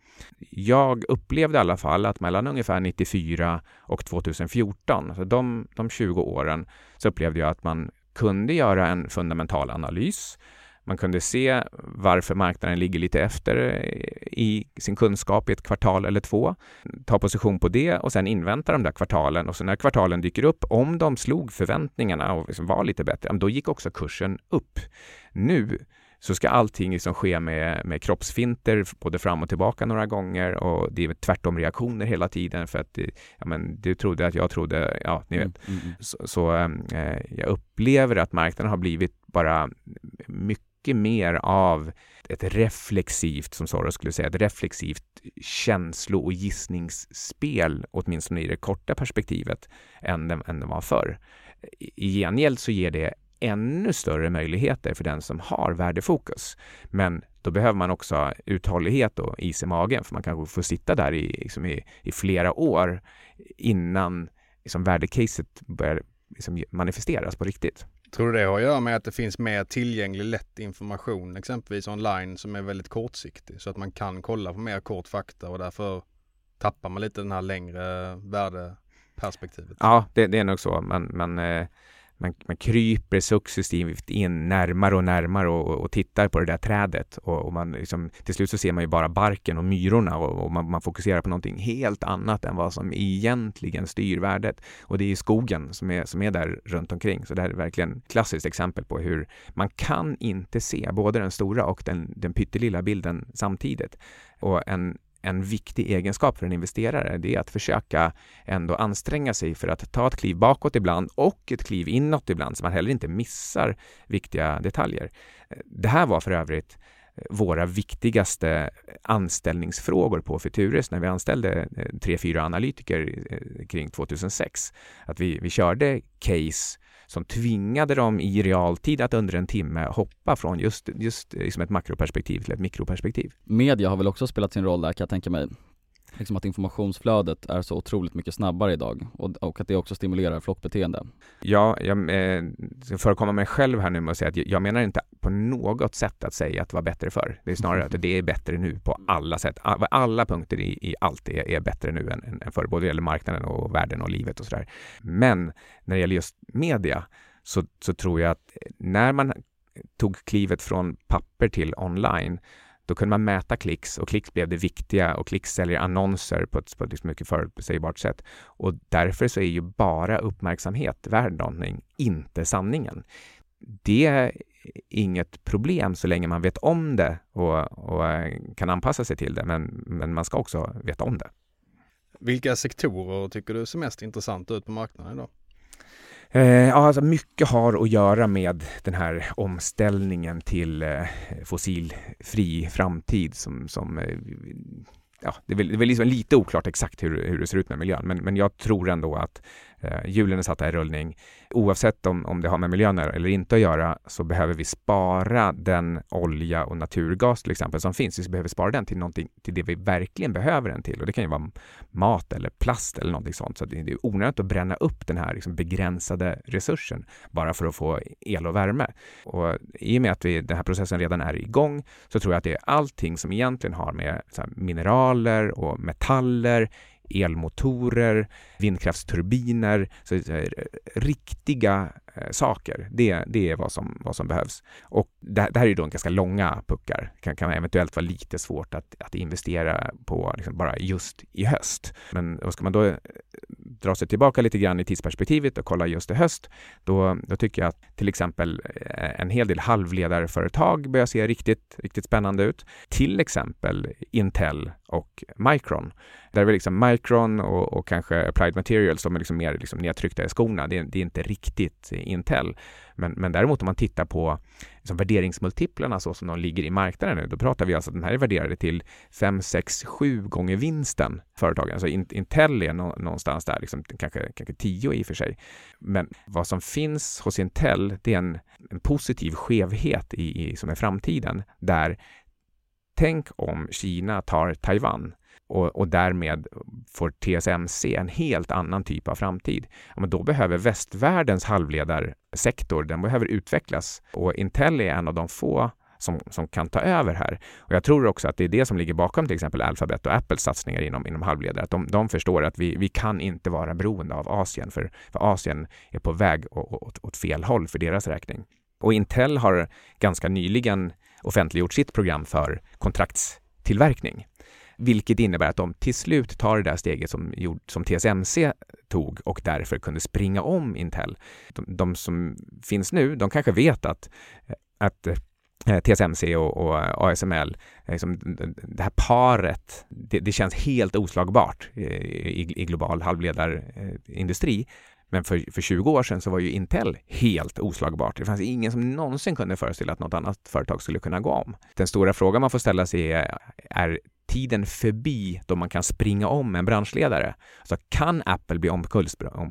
Jag upplevde i alla fall att mellan ungefär 94 och 2014, alltså de, de 20 åren, så upplevde jag att man kunde göra en fundamental analys. Man kunde se varför marknaden ligger lite efter i sin kunskap i ett kvartal eller två, ta position på det och sen invänta de där kvartalen och så när kvartalen dyker upp, om de slog förväntningarna och liksom var lite bättre, då gick också kursen upp. Nu så ska allting liksom ske med, med kroppsfinter både fram och tillbaka några gånger och det är tvärtom reaktioner hela tiden för att ja, men, du trodde att jag trodde, ja ni vet. Mm, mm, mm. Så, så äh, jag upplever att marknaden har blivit bara mycket mycket mer av ett reflexivt, som Soros skulle säga, ett reflexivt känslo och gissningsspel, åtminstone i det korta perspektivet, än den än den var förr. I gengäld så ger det ännu större möjligheter för den som har värdefokus. Men då behöver man också uthållighet och is i magen för man kanske får sitta där i, liksom i, i flera år innan liksom värdecaset börjar liksom manifesteras på riktigt. Tror du det har att göra med att det finns mer tillgänglig lätt information exempelvis online som är väldigt kortsiktig så att man kan kolla på mer kort fakta och därför tappar man lite den här längre värdeperspektivet? Ja, det, det är nog så. Men, men eh, man, man kryper successivt in närmare och närmare och, och tittar på det där trädet och, och, man liksom, till slut så ser man ju bara barken och myrorna och, och man, man, fokuserar på någonting helt annat än vad som egentligen styr värdet. Och det är skogen som är, som är där runt omkring. Så det här är verkligen ett klassiskt exempel på hur man kan inte se både den stora och den, den pyttelilla bilden samtidigt. Och en en viktig egenskap för en investerare, det är att försöka ändå anstränga sig för att ta ett kliv bakåt ibland och ett kliv inåt ibland så man heller inte missar viktiga detaljer. Det här var för övrigt eh, våra viktigaste anställningsfrågor på Futurus när vi anställde eh, tre, fyra analytiker eh, kring 2006. Att vi, vi körde case som tvingade dem i realtid att under en timme hoppa från just, just liksom ett makroperspektiv till ett mikroperspektiv. Media har väl också spelat sin roll där kan jag tänka mig liksom att informationsflödet är så otroligt mycket snabbare idag och, och att det också stimulerar flockbeteende. Ja, jag eh, ska förekomma mig själv här nu med att säga att jag menar inte på något sätt att säga att det var bättre förr. Det är snarare att det är bättre nu på alla sätt. Alla punkter i, i allt är, är bättre nu än, än förr, både vad gäller marknaden och världen och livet och sådär. Men när det gäller just media så, så tror jag att när man tog klivet från papper till online då kunde man mäta klicks och klicks blev det viktiga och klicks säljer annonser på ett, på ett liksom mycket förutsägbart sätt. Och därför så är ju bara uppmärksamhet värd någonting, inte sanningen. Det är inget problem så länge man vet om det och, och eh, kan anpassa sig till det, men, men man ska också veta om det. Vilka sektorer tycker du ser mest intressanta ut på marknaden idag? Eh, alltså mycket har att göra med den här omställningen till eh, fossilfri framtid som, som eh, ja, det är väl, det är väl liksom lite oklart exakt hur, hur det ser ut med miljön, men, men jag tror ändå att Eh, hjulen är satta i rullning. Oavsett om, om det har med miljön eller inte att göra så behöver vi spara den olja och naturgas till exempel som finns. Vi behöver spara den till någonting, till det vi verkligen behöver den till och det kan ju vara mat eller plast eller någonting sånt. Så det är onödigt att bränna upp den här liksom begränsade resursen bara för att få el och värme. Och i och med att vi, den här processen redan är igång så tror jag att det är allting som egentligen har med här, mineraler och metaller elmotorer, vindkraftsturbiner, så, riktiga Eh, saker. Det, det är vad som, vad som behövs. Och det, det här är då en ganska långa puckar. kan, kan eventuellt vara lite svårt att, att investera på liksom bara just i höst. Men ska man då eh, dra sig tillbaka lite grann i tidsperspektivet och kolla just i höst, då, då tycker jag att till exempel eh, en hel del halvledarföretag börjar se riktigt, riktigt spännande ut. Till exempel Intel och Micron. Där är väl liksom Micron och, och kanske Applied Materials, som är liksom mer liksom nedtryckta i skorna. Det det är inte riktigt Intel. Men, men däremot om man tittar på liksom värderingsmultiplarna så som de ligger i marknaden nu, då pratar vi alltså att den här är värderade till 5, 6, 7 gånger vinsten företagen. Alltså Intel är någonstans där, liksom, kanske, kanske 10 i och för sig. Men vad som finns hos Intel, det är en, en positiv skevhet i, i, som är framtiden, där tänk om Kina tar Taiwan och, och därmed får TSMC en helt annan typ av framtid. Ja, men då behöver västvärldens halvledarsektor, den behöver utvecklas och Intel är en av de få som, som kan ta över här. Och jag tror också att det är det som ligger bakom till exempel Alphabet och Apples satsningar inom, inom halvledare. Att de, de förstår att vi, vi kan inte vara beroende av Asien, för, för Asien är på väg åt, åt fel håll för deras räkning. Och Intel har ganska nyligen offentliggjort sitt program för kontraktstillverkning vilket innebär att de till slut tar det där steget som, som TSMC tog och därför kunde springa om Intel. De, de som finns nu, de kanske vet att, att eh, TSMC och, och ASML, liksom, det här paret, det, det känns helt oslagbart i, i global halvledarindustri. Eh, Men för, för 20 år sedan så var ju Intel helt oslagbart. Det fanns ingen som någonsin kunde föreställa att något annat företag skulle kunna gå om. Den stora frågan man får ställa sig är, är tiden förbi då man kan springa om en branschledare? Alltså kan Apple bli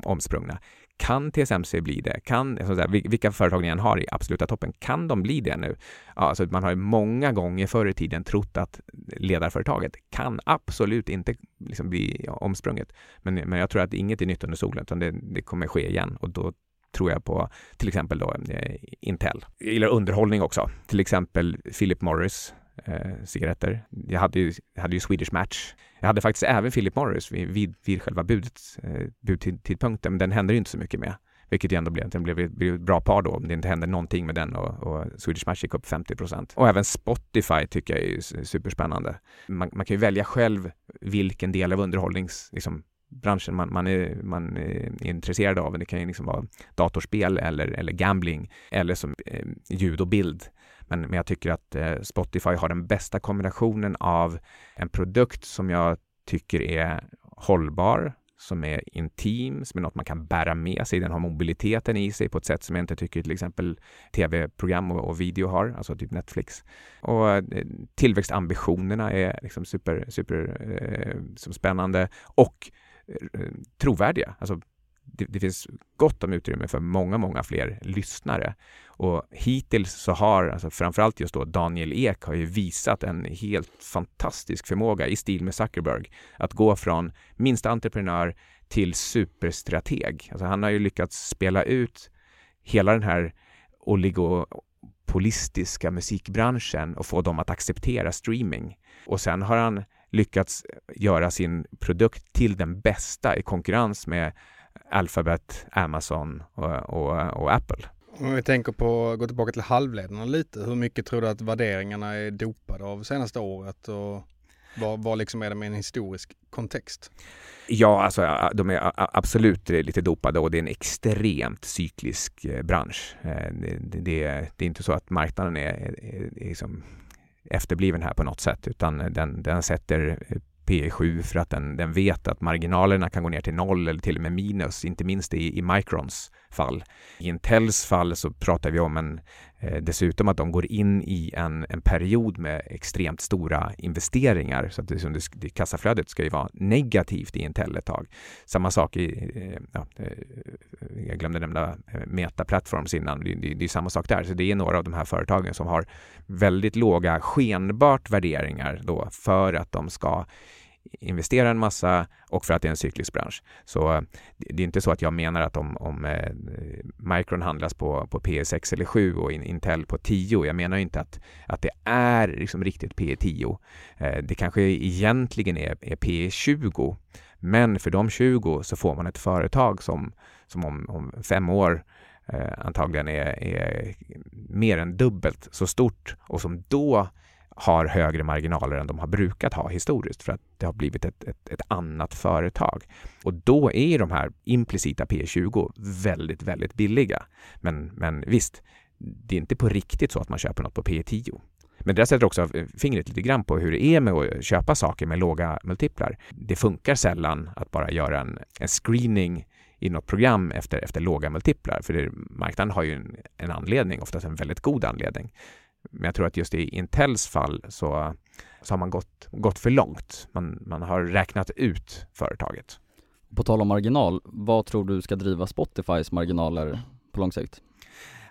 omsprungna? Kan TSMC bli det? Kan, säga, vilka företag ni än har i absoluta toppen, kan de bli det nu? Ja, alltså man har många gånger förr i tiden trott att ledarföretaget kan absolut inte liksom bli omsprunget. Men, men jag tror att inget är nytt under solen, utan det, det kommer ske igen och då tror jag på till exempel då, eh, Intel. Jag gillar underhållning också. Till exempel Philip Morris eh, cigaretter. Jag hade ju, jag hade ju Swedish Match. Jag hade faktiskt även Philip Morris vid, vid, vid själva budet, eh, budtidpunkten, men den hände ju inte så mycket med. Vilket ju ändå blev, den blev, blev ett bra par då, om det inte hände någonting med den och, och Swedish Match gick upp 50 procent. Och även Spotify tycker jag är superspännande. Man, man, kan ju välja själv vilken del av underhållnings, liksom, branschen man, man, är, man är intresserad av. Det kan ju liksom vara datorspel eller, eller gambling eller som eh, ljud och bild. Men, men jag tycker att eh, Spotify har den bästa kombinationen av en produkt som jag tycker är hållbar, som är intim, som är något man kan bära med sig. Den har mobiliteten i sig på ett sätt som jag inte tycker till exempel tv-program och, och, video har, alltså typ Netflix. Och eh, tillväxtambitionerna är liksom super, super eh, som spännande och eh, trovärdiga. Alltså det, det, finns gott om utrymme för många, många fler lyssnare. Och hittills så har, alltså framförallt just då Daniel Ek har ju visat en helt fantastisk förmåga i stil med Zuckerberg att gå från minsta entreprenör till superstrateg. Alltså han har ju lyckats spela ut hela den här oligopolistiska musikbranschen och få dem att acceptera streaming. Och sen har han lyckats göra sin produkt till den bästa i konkurrens med Alphabet, Amazon och, och, och Apple. Om vi tänker på, gå tillbaka till halvledarna lite, hur mycket tror du att värderingarna är dopade av senaste året och vad, vad liksom är det med en historisk kontext? Ja, alltså de är absolut lite dopade och det är en extremt cyklisk eh, bransch. Eh, det, det, det är inte så att marknaden är, är, är liksom efterbliven här på något sätt utan den, den sätter P 7 för att den, den vet att marginalerna kan gå ner till noll eller till och med minus, inte minst i, i Microns fall. I Intels fall så pratar vi om en, eh, dessutom att de går in i en, en period med extremt stora investeringar så att det, det, det, kassaflödet ska ju vara negativt i Intel ett tag. Samma sak i, eh, ja, eh, jag glömde nämna Meta Platforms innan, det, det, det är samma sak där. Så det är några av de här företagen som har väldigt låga skenbart värderingar då för att de ska investera en massa och för att det är en cyklisk bransch. Så eh, det är inte så att jag menar att om, om eh, Micron handlas på, på P6 eller 7 och Intel på 10, jag menar inte att, att det är liksom riktigt P10. Eh, det kanske egentligen är, är P20, men för de 20 så får man ett företag som, som om, om fem år eh, antagligen är, är mer än dubbelt så stort och som då har högre marginaler än de har brukat ha historiskt för att det har blivit ett, ett, ett annat företag. Och då är de här implicita P20 väldigt, väldigt billiga. Men, men visst, det är inte på riktigt så att man köper något på P10. Men det där sätter också fingret lite grann på hur det är med att köpa saker med låga multiplar. Det funkar sällan att bara göra en, en screening i något program efter, efter låga multiplar, för det, marknaden har ju en, en anledning, oftast en väldigt god anledning. Men jag tror att just i Intels fall så, så har man gått, gått för långt. Man, man har räknat ut företaget. På tal om marginal, vad tror du ska driva Spotifys marginaler på lång sikt?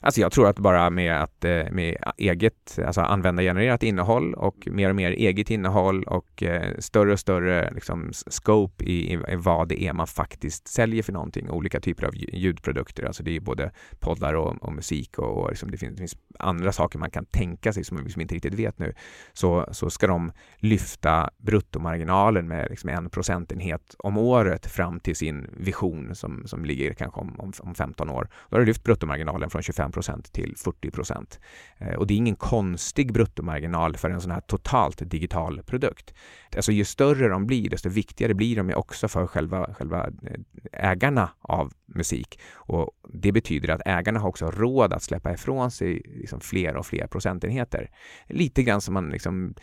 Alltså jag tror att bara med att eh, med eget, alltså användargenererat innehåll och mer och mer eget innehåll och eh, större och större liksom, scope i, i, vad det är man faktiskt säljer för någonting. Olika typer av ljudprodukter, alltså det är både poddar och, och musik och, och liksom det, finns, det, finns, andra saker man kan tänka sig som vi liksom inte riktigt vet nu. Så, så ska de lyfta bruttomarginalen med liksom en procentenhet om året fram till sin vision som, som ligger kanske om, om, om 15 år. Då har du lyft bruttomarginalen från 25 procent till 40 procent. Eh, och det är ingen konstig bruttomarginal för en sån här totalt digital produkt. Alltså ju större de blir, desto viktigare blir de också för själva, själva eh, ägarna av musik. Och det betyder att ägarna har också råd att släppa ifrån sig liksom fler och fler procentenheter. Lite grann som man liksom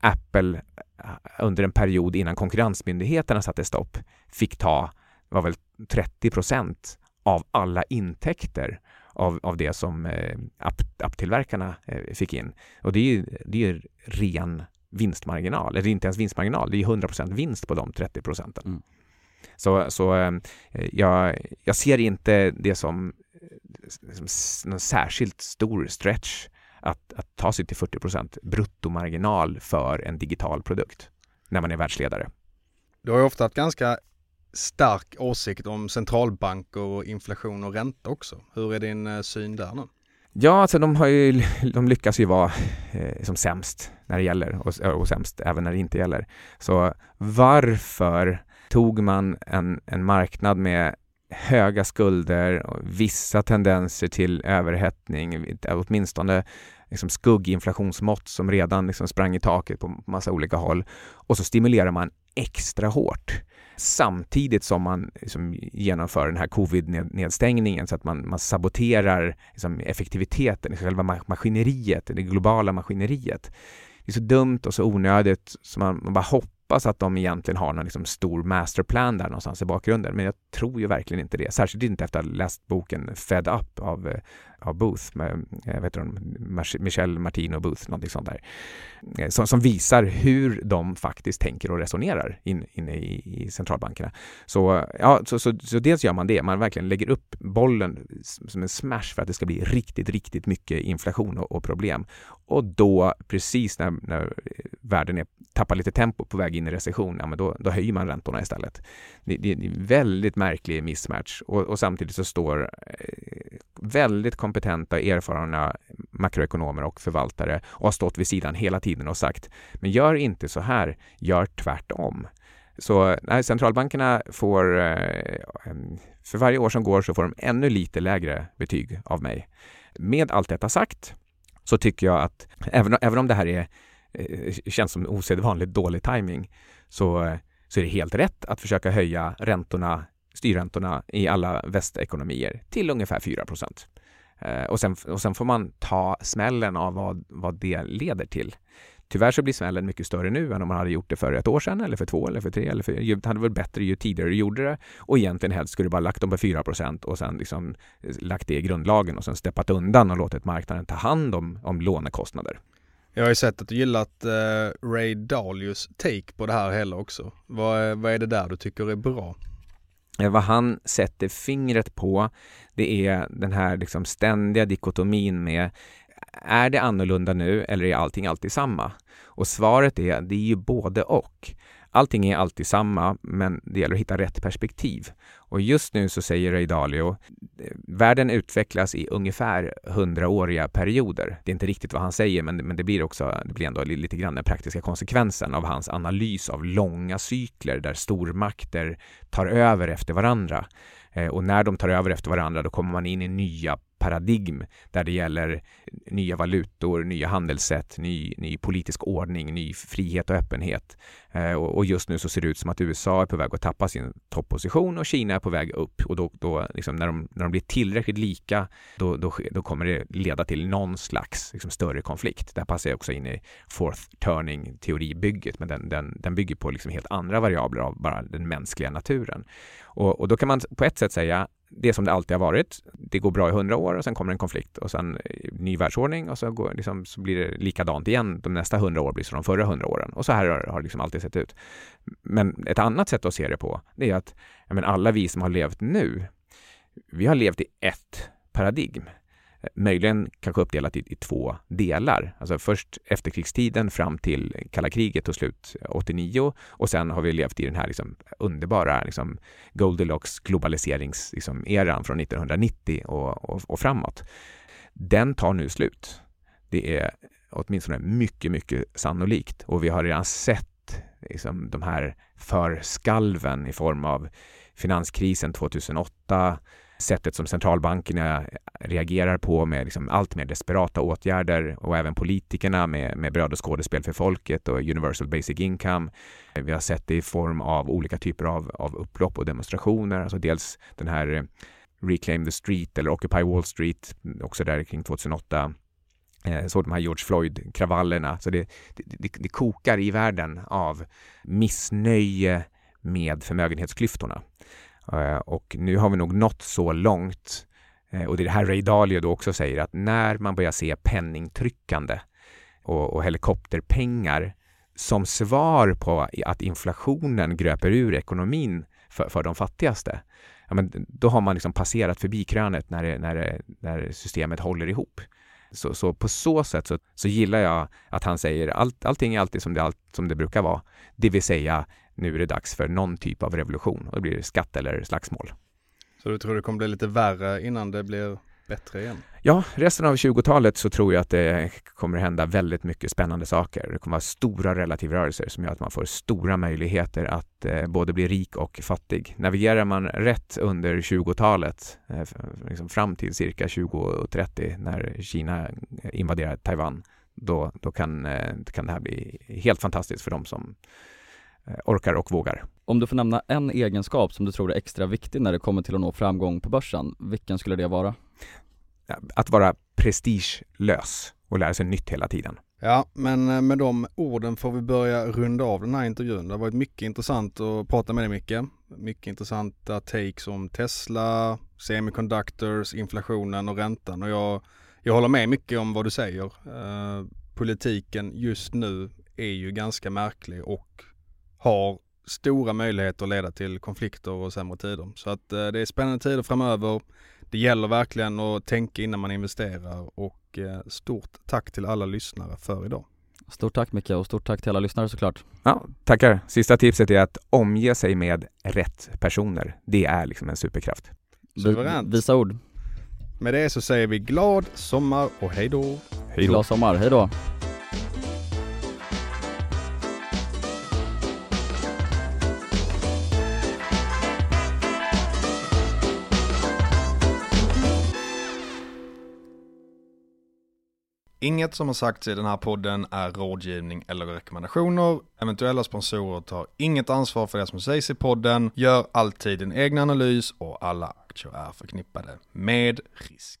Apple eh, under en period innan konkurrensmyndigheterna satte stopp fick ta var väl 30 procent av alla intäkter av, av det som eh, app, apptillverkarna eh, fick in. Och det är ju det är ren vinstmarginal, eller inte ens vinstmarginal, det är 100 procent vinst på de 30 procenten. Mm. Så, så eh, jag, jag ser inte det som, som någon särskilt stor stretch att, att ta sig till 40 procent bruttomarginal för en digital produkt när man är världsledare. Du har ju ofta haft ganska stark åsikt om centralbanker och inflation och ränta också. Hur är din eh, syn där nu? Ja, alltså de, har ju, de lyckas ju vara eh, som sämst när det gäller och, och sämst även när det inte gäller. Så varför tog man en, en marknad med höga skulder och vissa tendenser till överhettning, eh, åtminstone liksom skugginflationsmått som redan liksom sprang i taket på massa olika håll. Och så stimulerar man extra hårt samtidigt som man liksom genomför den här covid-nedstängningen så att man, man saboterar liksom effektiviteten i själva maskineriet, det globala maskineriet. Det är så dumt och så onödigt så man, man bara hoppas hoppas att de egentligen har någon liksom stor masterplan där någonstans i bakgrunden. Men jag tror ju verkligen inte det. Särskilt inte efter att ha läst boken Fed Up av, eh, av Booth, med, vet inte, Michel Martino Booth, någonting sånt där. Eh, som, som, visar hur de faktiskt tänker och resonerar in, inne i, i centralbankerna. Så, ja, så, så, så, dels gör man det, man verkligen lägger upp bollen som en smash för att det ska bli riktigt, riktigt mycket inflation och, och problem. Och då, precis när, när världen är, tappar lite tempo på väg in i recession, ja, men då, då höjer man räntorna istället. Det, det är en väldigt märklig mismatch och, och samtidigt så står eh, väldigt kompetenta, erfarna makroekonomer och förvaltare och har stått vid sidan hela tiden och sagt, men gör inte så här, gör tvärtom. Så nej, centralbankerna får, eh, för varje år som går så får de ännu lite lägre betyg av mig. Med allt detta sagt så tycker jag att även, även om det här är, Eh, känns som osedvanligt dålig timing så, eh, så är det helt rätt att försöka höja räntorna, styrräntorna i alla västekonomier till ungefär 4 procent. Eh, och sen, och sen får man ta smällen av vad, vad det leder till. Tyvärr så blir smällen mycket större nu än om man hade gjort det för ett år sedan eller för två eller för tre. Eller för, det hade varit bättre ju tidigare du gjorde det och egentligen helst skulle du bara lagt dem på 4% och sen liksom lagt det i grundlagen och sen steppat undan och låtit marknaden ta hand om, om lånekostnader. Jag har ju sett att du gillat eh, Ray Dalius take på det här heller också. Vad, vad är det där du tycker är bra? Eh, vad han sätter fingret på, det är den här liksom ständiga dikotomin med är det annorlunda nu eller är allting alltid samma? Och svaret är, det är ju både och. Allting är alltid samma, men det gäller att hitta rätt perspektiv. Och just nu så säger Ray Dalio, världen utvecklas i ungefär hundraåriga perioder. Det är inte riktigt vad han säger, men, men det blir också, det blir ändå lite grann den praktiska konsekvensen av hans analys av långa cykler där stormakter tar över efter varandra. Eh, och när de tar över efter varandra, då kommer man in i nya paradigm där det gäller nya valutor, nya handelssätt, ny, ny politisk ordning, ny frihet och öppenhet. Eh, och, och, just nu så ser det ut som att USA är på väg att tappa sin topposition och Kina är på väg upp och då, då liksom när, de, när de blir tillräckligt lika då, då, då kommer det leda till någon slags liksom, större konflikt. Där passar jag också in i fourth turning teoribygget men den, den, den bygger på liksom helt andra variabler av bara den mänskliga naturen. Och, och då kan man på ett sätt säga det är som det alltid har varit. Det går bra i hundra år och sen kommer en konflikt och sen eh, ny världsordning och så, går, liksom, så blir det likadant igen. De nästa hundra år blir som de förra hundra åren och så här har, det liksom alltid sett ut. Men ett annat sätt att se det på, det är att men alla vi som har levt nu, vi har levt i ett paradigm Eh, möjligen kanske uppdelat i, i, två delar. Alltså först efterkrigstiden fram till kalla kriget tog slut eh, 89 och sen har vi levt i den här liksom underbara liksom Goldilocks globaliseringseran liksom, från 1990 och, och, och framåt. Den tar nu slut. Det är åtminstone mycket, mycket sannolikt och vi har redan sett liksom, de här förskalven i form av finanskrisen 2008, sättet som centralbankerna reagerar på med liksom allt mer desperata åtgärder och även politikerna med, med bröd och skådespel för folket och universal basic income. Vi har sett det i form av olika typer av, av upplopp och demonstrationer, alltså dels den här eh, Reclaim the Street eller Occupy Wall Street, också där kring 2008 eh, såg de här George Floyd-kravallerna. Så det, det, det, kokar i världen av missnöje med förmögenhetsklyftorna. Eh, och nu har vi nog nått så långt, eh, och det är det här Ray Dalio då också säger, att när man börjar se penningtryckande och, och helikopterpengar som svar på att inflationen gröper ur ekonomin för, för de fattigaste, ja, men då har man liksom passerat förbi krönet när, det, när, det, när systemet håller ihop. Så, så, på så sätt så, så gillar jag att han säger allt, allting är alltid som det, allt, som det brukar vara. Det vill säga, nu är det dags för någon typ av revolution och det blir skatt eller slagsmål. Så du tror det kommer bli lite värre innan det blir bättre igen? Ja, resten av 20-talet så tror jag att det kommer hända väldigt mycket spännande saker. Det kommer vara stora relativrörelser som gör att man får stora möjligheter att eh, både bli rik och fattig. Navigerar man rätt under 20-talet, eh, liksom fram till cirka 2030 när Kina invaderar Taiwan, då, då kan, eh, kan det här bli helt fantastiskt för dem som eh, orkar och vågar. Om du får nämna en egenskap som du tror är extra viktig när det kommer till att nå framgång på börsen, vilken skulle det vara? att vara prestigelös och lära sig nytt hela tiden. Ja, men eh, med de orden får vi börja runda av den här intervjun. Det har varit mycket intressant att prata med dig Micke. Mycket intressanta takes om Tesla, semiconductors, inflationen och räntan och jag, jag håller med mycket om vad du säger. Uh, politiken just nu är ju ganska märklig och har stora möjligheter att leda till konflikter och sämre tider. Så att uh, det är spännande tider framöver det gäller verkligen att tänka innan man investerar och eh, stort tack till alla lyssnare för idag. Stort tack Micke och stort tack till alla lyssnare såklart. Ja, tackar. Sista tipset är att omge sig med rätt personer. Det är liksom en superkraft. Suveränt. Visa ord. Med det så säger vi glad sommar och hej då. Hej då. Glad sommar, hej då. Inget som har sagts i den här podden är rådgivning eller rekommendationer. Eventuella sponsorer tar inget ansvar för det som sägs i podden. Gör alltid din egen analys och alla aktier är förknippade med risk.